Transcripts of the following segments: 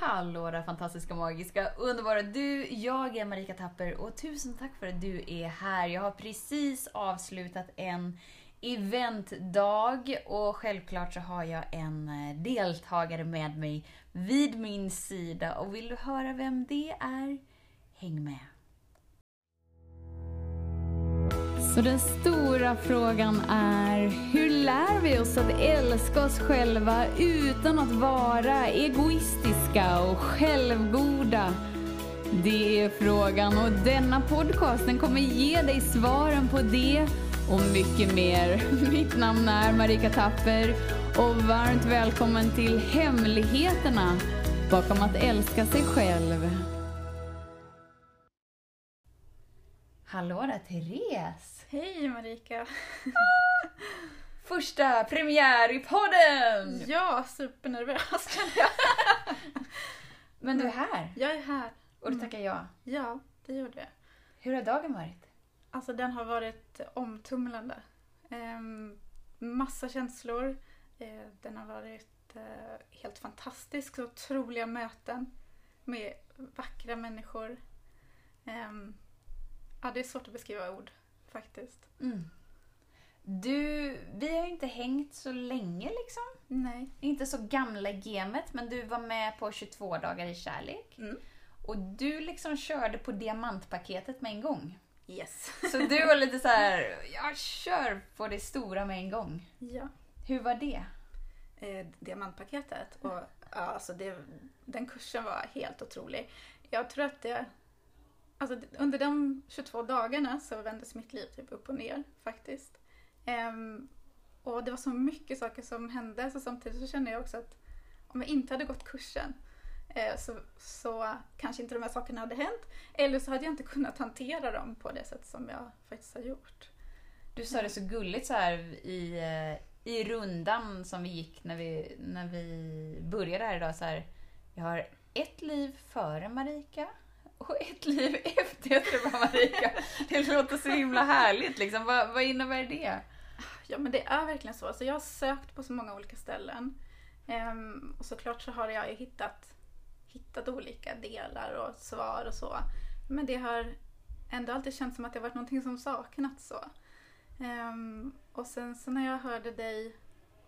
Hallå där fantastiska, magiska, underbara du! Jag är Marika Tapper och tusen tack för att du är här. Jag har precis avslutat en eventdag och självklart så har jag en eh, deltagare med mig vid min sida och vill du höra vem det är? Häng med! Så den stora frågan är, hur lär vi oss att älska oss själva utan att vara egoistiska och självgoda? Det är frågan och denna podcast den kommer ge dig svaren på det och mycket mer. Mitt namn är Marika Tapper och varmt välkommen till Hemligheterna bakom att älska sig själv. Hallå där Therese! Hej Marika! Första premiär i podden! Ja, supernervös känner jag. Men du är här Jag är här. och du tackar ja. Ja, det gjorde jag. Hur har dagen varit? Alltså den har varit omtumlande. Ehm, massa känslor. Eh, den har varit eh, helt fantastisk. Så otroliga möten med vackra människor. Ehm, ja, det är svårt att beskriva ord faktiskt. Mm. Du, vi har ju inte hängt så länge liksom. Nej. Inte så gamla i gamet, men du var med på 22 dagar i kärlek. Mm. Och du liksom körde på diamantpaketet med en gång. Yes. Så du var lite så här, jag kör på det stora med en gång. Ja. Hur var det? eh, diamantpaketet. Och, ja, alltså det, den kursen var helt otrolig. Jag tror att det... Alltså, under de 22 dagarna så vändes mitt liv typ upp och ner faktiskt. Um, och det var så mycket saker som hände så samtidigt så kände jag också att om jag inte hade gått kursen eh, så, så kanske inte de här sakerna hade hänt. Eller så hade jag inte kunnat hantera dem på det sätt som jag faktiskt har gjort. Du sa det så gulligt så här i, eh, i rundan som vi gick när vi, när vi började här idag. Så här, jag har ett liv före Marika och ett liv efter jag träffade Marika. Det låter så himla härligt. Liksom. Vad, vad innebär det? Ja men det är verkligen så. Alltså, jag har sökt på så många olika ställen. Ehm, och såklart så har jag hittat, hittat olika delar och svar och så. Men det har ändå alltid känts som att det har varit någonting som saknats så. Ehm, och sen så när jag hörde dig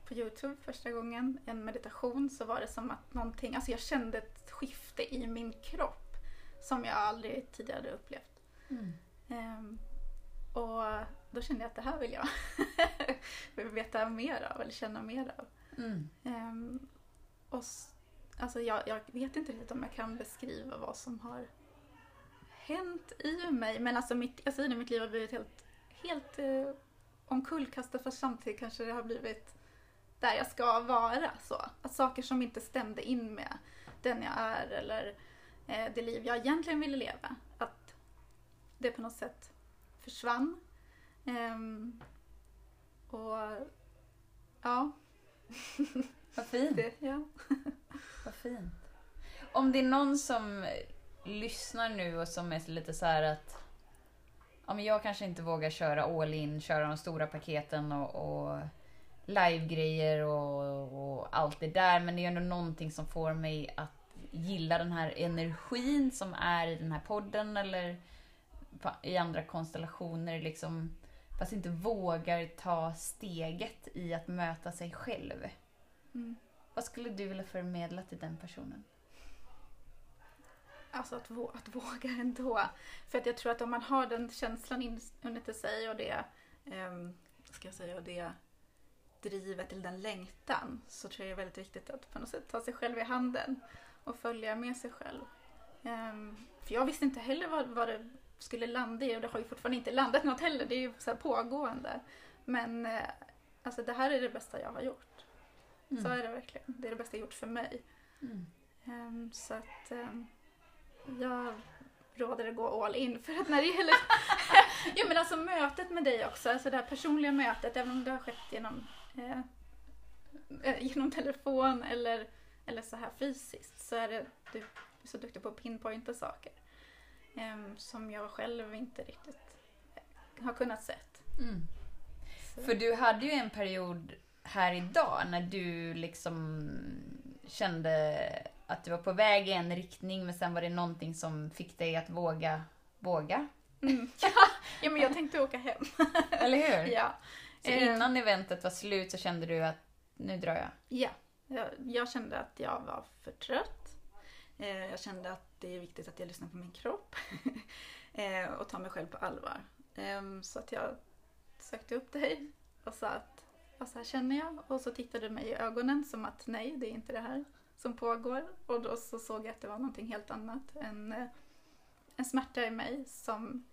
på Youtube första gången, en meditation, så var det som att någonting, alltså jag kände ett skifte i min kropp som jag aldrig tidigare hade upplevt. Ehm, och då kände jag att det här vill jag vill veta mer av eller känna mer av. Mm. Ehm, och alltså jag, jag vet inte riktigt om jag kan beskriva vad som har hänt i mig. Men alltså mitt, jag säger det, mitt liv har blivit helt, helt eh, omkullkastat fast samtidigt kanske det har blivit där jag ska vara. Så. Att saker som inte stämde in med den jag är eller eh, det liv jag egentligen ville leva. Att det på något sätt försvann. Ehm, och ja, Vad fint. det, ja. Vad fint. Om det är någon som lyssnar nu och som är lite så här att ja, men jag kanske inte vågar köra all in, köra de stora paketen och, och livegrejer och, och allt det där. Men det är ändå någonting som får mig att gilla den här energin som är i den här podden eller i andra konstellationer. Liksom, fast inte vågar ta steget i att möta sig själv. Mm. Vad skulle du vilja förmedla till den personen? Alltså att, vå- att våga ändå. För att jag tror att om man har den känslan in- inuti sig och det, ehm, ska jag säga, och det drivet eller den längtan så tror jag det är väldigt viktigt att på något sätt ta sig själv i handen och följa med sig själv. Ehm, för jag visste inte heller vad, vad det skulle landa i och det har ju fortfarande inte landat något heller. Det är ju så här pågående. Men eh, alltså det här är det bästa jag har gjort. Så är det verkligen. Det är det bästa jag gjort för mig. Mm. Ehm, så att ehm, jag råder att gå all in. För att när det gäller ja, men alltså mötet med dig också, alltså det här personliga mötet, även om det har skett genom, eh, eh, genom telefon eller, eller så här fysiskt, så är det, du är så duktig på att pinpointa saker. Ehm, som jag själv inte riktigt har kunnat sett. Mm. För du hade ju en period här idag när du liksom kände att du var på väg i en riktning men sen var det någonting som fick dig att våga våga. Mm. ja, men jag tänkte åka hem. Eller hur? Ja. Så Eh. innan eventet var slut så kände du att nu drar jag. Ja, jag, jag kände att jag var för trött. Eh, jag kände att det är viktigt att jag lyssnar på min kropp eh, och tar mig själv på allvar. Ehm, så att jag sökte upp dig och sa att vad så här känner jag och så tittade du mig i ögonen som att nej, det är inte det här som pågår. Och då så såg jag att det var någonting helt annat. En, eh, en smärta i mig som,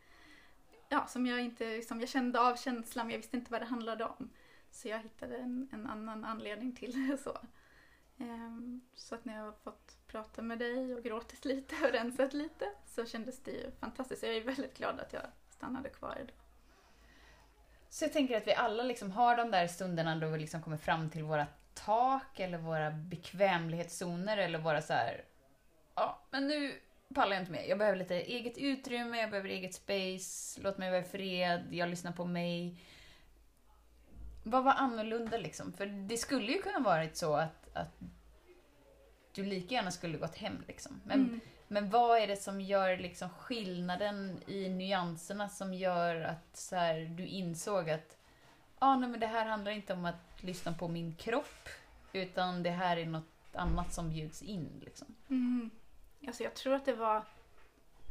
ja, som jag inte, som jag kände av känslan men jag visste inte vad det handlade om. Så jag hittade en, en annan anledning till det. Så. Ehm, så att när jag har fått pratat med dig och gråtit lite och rensat lite så kändes det ju fantastiskt. Jag är väldigt glad att jag stannade kvar idag. Så jag tänker att vi alla liksom har de där stunderna då vi liksom kommer fram till våra tak eller våra bekvämlighetszoner eller våra så här. Ja, men nu pallar jag inte mer. Jag behöver lite eget utrymme, jag behöver eget space, låt mig vara i fred, jag lyssnar på mig. Vad var annorlunda liksom? För det skulle ju kunna varit så att, att du lika gärna skulle gått hem liksom. Men Mm. men vad är det som gör liksom skillnaden i nyanserna som gör att så här, du insåg att ah, nej, men det här handlar inte om att lyssna på min kropp utan det här är något annat som bjuds in. Liksom. Mm. Alltså jag tror att det var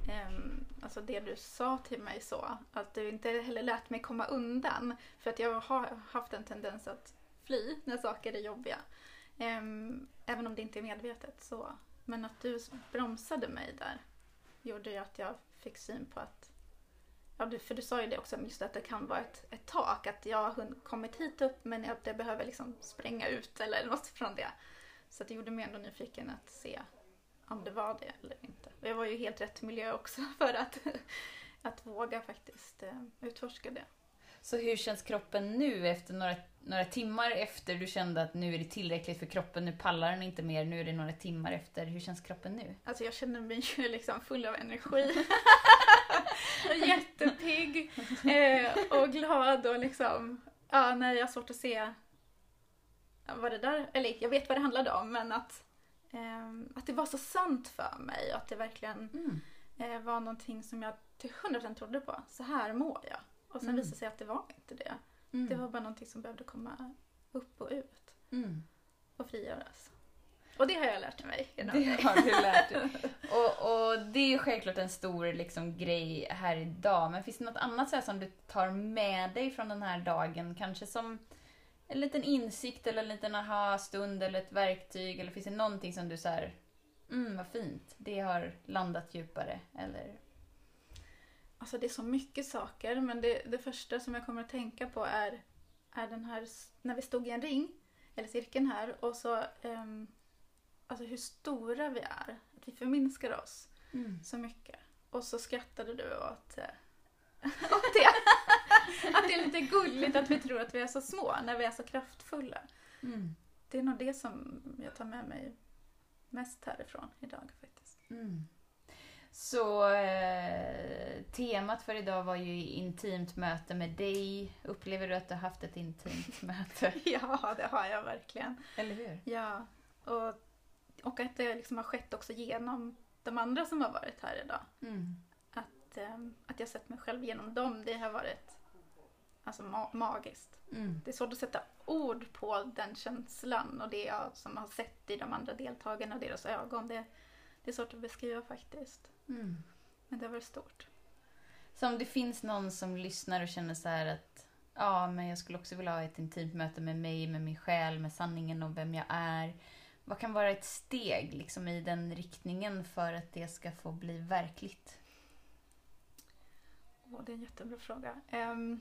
ehm, alltså det du sa till mig så. Att du inte heller lät mig komma undan. För att jag har haft en tendens att fly när saker är jobbiga. Ehm, även om det inte är medvetet. så. Men att du bromsade mig där gjorde ju att jag fick syn på att Ja, du, för du sa ju det också, just att det kan vara ett, ett tak. Att jag har kommit hit upp men att det behöver liksom spränga ut eller något från det. Så att det gjorde mig ändå nyfiken att se om det var det eller inte. Och jag var ju i helt rätt miljö också för att, att våga faktiskt eh, utforska det. Så hur känns kroppen nu efter några, några timmar efter du kände att nu är det tillräckligt för kroppen, nu pallar den inte mer, nu är det några timmar efter. Hur känns kroppen nu? Alltså jag känner mig ju liksom full av energi. Jättepigg eh, och glad och liksom, ja nej jag har svårt att se vad det där, eller jag vet vad det handlade om men att, ehm, att det var så sant för mig och att det verkligen Mm. eh, var någonting som jag till 100% trodde på. Så här mår jag. Och sen Mm. visade det sig att det var inte det. Mm. Det var bara någonting som behövde komma upp och ut Mm. och frigöras. Och det har jag lärt mig. Det har du lärt dig. Och, och det är ju självklart en stor liksom, grej här idag. Men finns det något annat så här, som du tar med dig från den här dagen? Kanske som en liten insikt eller en liten aha-stund eller ett verktyg? Eller finns det någonting som du så här, mm vad fint, det har landat djupare? Eller? Alltså det är så mycket saker men det, det första som jag kommer att tänka på är, är den här, när vi stod i en ring, eller cirkeln här och så um, Alltså hur stora vi är. Att vi förminskar oss Mm. så mycket. Och så skrattade du åt, eh, åt det. att det är lite gulligt att vi tror att vi är så små när vi är så kraftfulla. Mm. Det är nog det som jag tar med mig mest härifrån idag faktiskt. Mm. Så eh, temat för idag var ju intimt möte med dig. Upplever du att du har haft ett intimt möte? Ja, det har jag verkligen. Eller hur? Ja, och, och att det liksom har skett också genom de andra som har varit här idag. Mm. Att, ehm, att jag sett mig själv genom dem, det har varit alltså, ma- magiskt. Mm. Det är svårt att sätta ord på den känslan och det jag som har sett i de andra deltagarna och deras ögon. Det, det är svårt att beskriva faktiskt. Mm. Men det var stort. Så om det finns någon som lyssnar och känner så här att ja, men jag skulle också vilja ha ett intimt möte med mig, med min själ, med sanningen om vem jag är. Vad kan vara ett steg liksom, i den riktningen för att det ska få bli verkligt? Åh, det är en jättebra fråga. Ehm,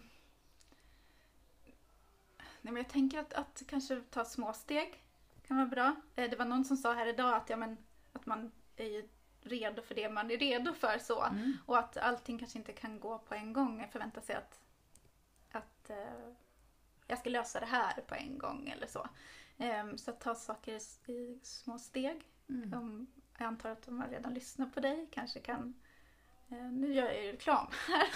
nej, men jag tänker att, att kanske ta små steg kan vara bra. Eh, det var någon som sa här idag att, ja, men, att man är ju redo för det man är redo för. så. Mm. Och att allting kanske inte kan gå på en gång. Jag förväntar sig att, att eh, jag ska lösa det här på en gång eller så. Ehm, så att ta saker i, i små steg. Mm. Um, jag antar att de har redan lyssnat på dig kanske kan eh, nu gör jag ju reklam här.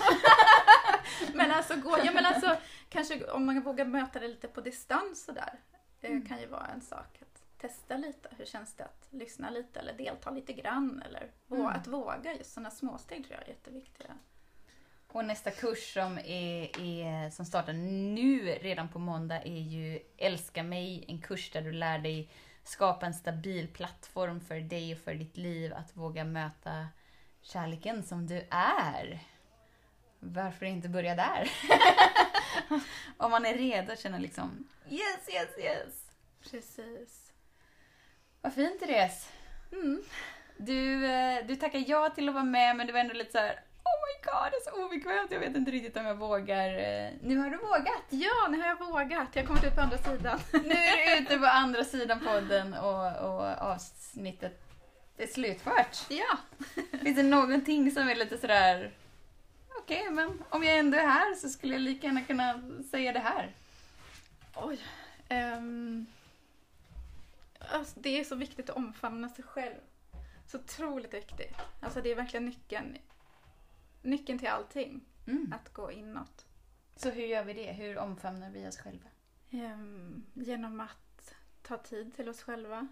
men alltså, gå, ja, men alltså kanske om man vågar möta det lite på distans sådär. Det Mm. kan ju vara en sak. Testa lite. Hur känns det att lyssna lite eller delta lite grann? Eller Mm. att våga. Just sådana småsteg tror jag är jätteviktiga. Och nästa kurs som, är, är, som startar nu redan på måndag är ju Älska mig, en kurs där du lär dig skapa en stabil plattform för dig och för ditt liv att våga möta kärleken som du är. Varför inte börja där? Om man är redo att känna liksom yes, yes, yes. Precis. Vad fint Therese. Mm. Du, eh, du tackar ja till att vara med men du var ändå lite så här. Oh my god, det är så obekvämt. Jag vet inte riktigt om jag vågar. Eh, Nu har du vågat. Ja, nu har jag vågat. Jag har kommit ut på andra sidan. Nu är du ute på andra sidan podden och, och avsnittet är slutfört. Ja. Finns det någonting som är lite sådär... Okej, men om jag ändå är här så skulle jag lika gärna kunna säga det här. Oj. Ehm, alltså, det är så viktigt att omfamna sig själv. Så otroligt viktigt. Alltså det är verkligen nyckeln, nyckeln till allting. Mm. Att gå inåt. Så hur gör vi det? Hur omfamnar vi oss själva? Ehm, genom att ta tid till oss själva.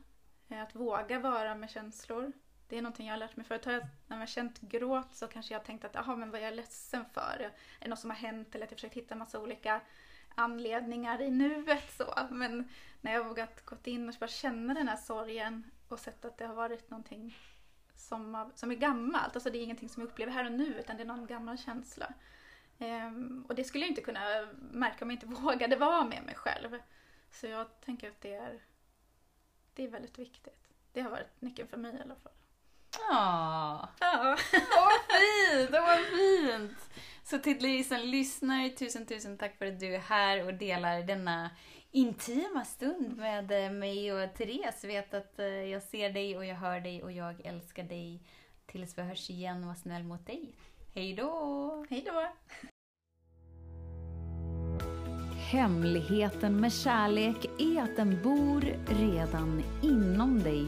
Eh, Att våga vara med känslor. Det är någonting jag har lärt mig förut. Har jag, när jag har känt gråt så kanske jag tänkt att jaha, men vad är jag ledsen för? Är det något som har hänt? Eller att jag försökt hitta massa olika anledningar i nuet. Så. Men när jag vågat gått in och bara känna den här sorgen och sett att det har varit någonting som, som är gammalt. Alltså det är ingenting som jag upplever här och nu utan det är någon gammal känsla. Ehm, och det skulle jag inte kunna märka om jag inte vågade vara med mig själv. Så jag tänker att det är, det är väldigt viktigt. Det har varit nyckeln för mig i alla fall. Ja, Ja. Åh, vad fint! Så till dig som lyssnar, tusen, tusen tack för att du är här och delar denna intima stund med eh, mig och Therese. Vet att eh, jag ser dig och jag hör dig och jag älskar dig. Tills vi hörs igen, var snäll mot dig. Hej då! Hej då! Hemligheten med kärlek är att den bor redan inom dig.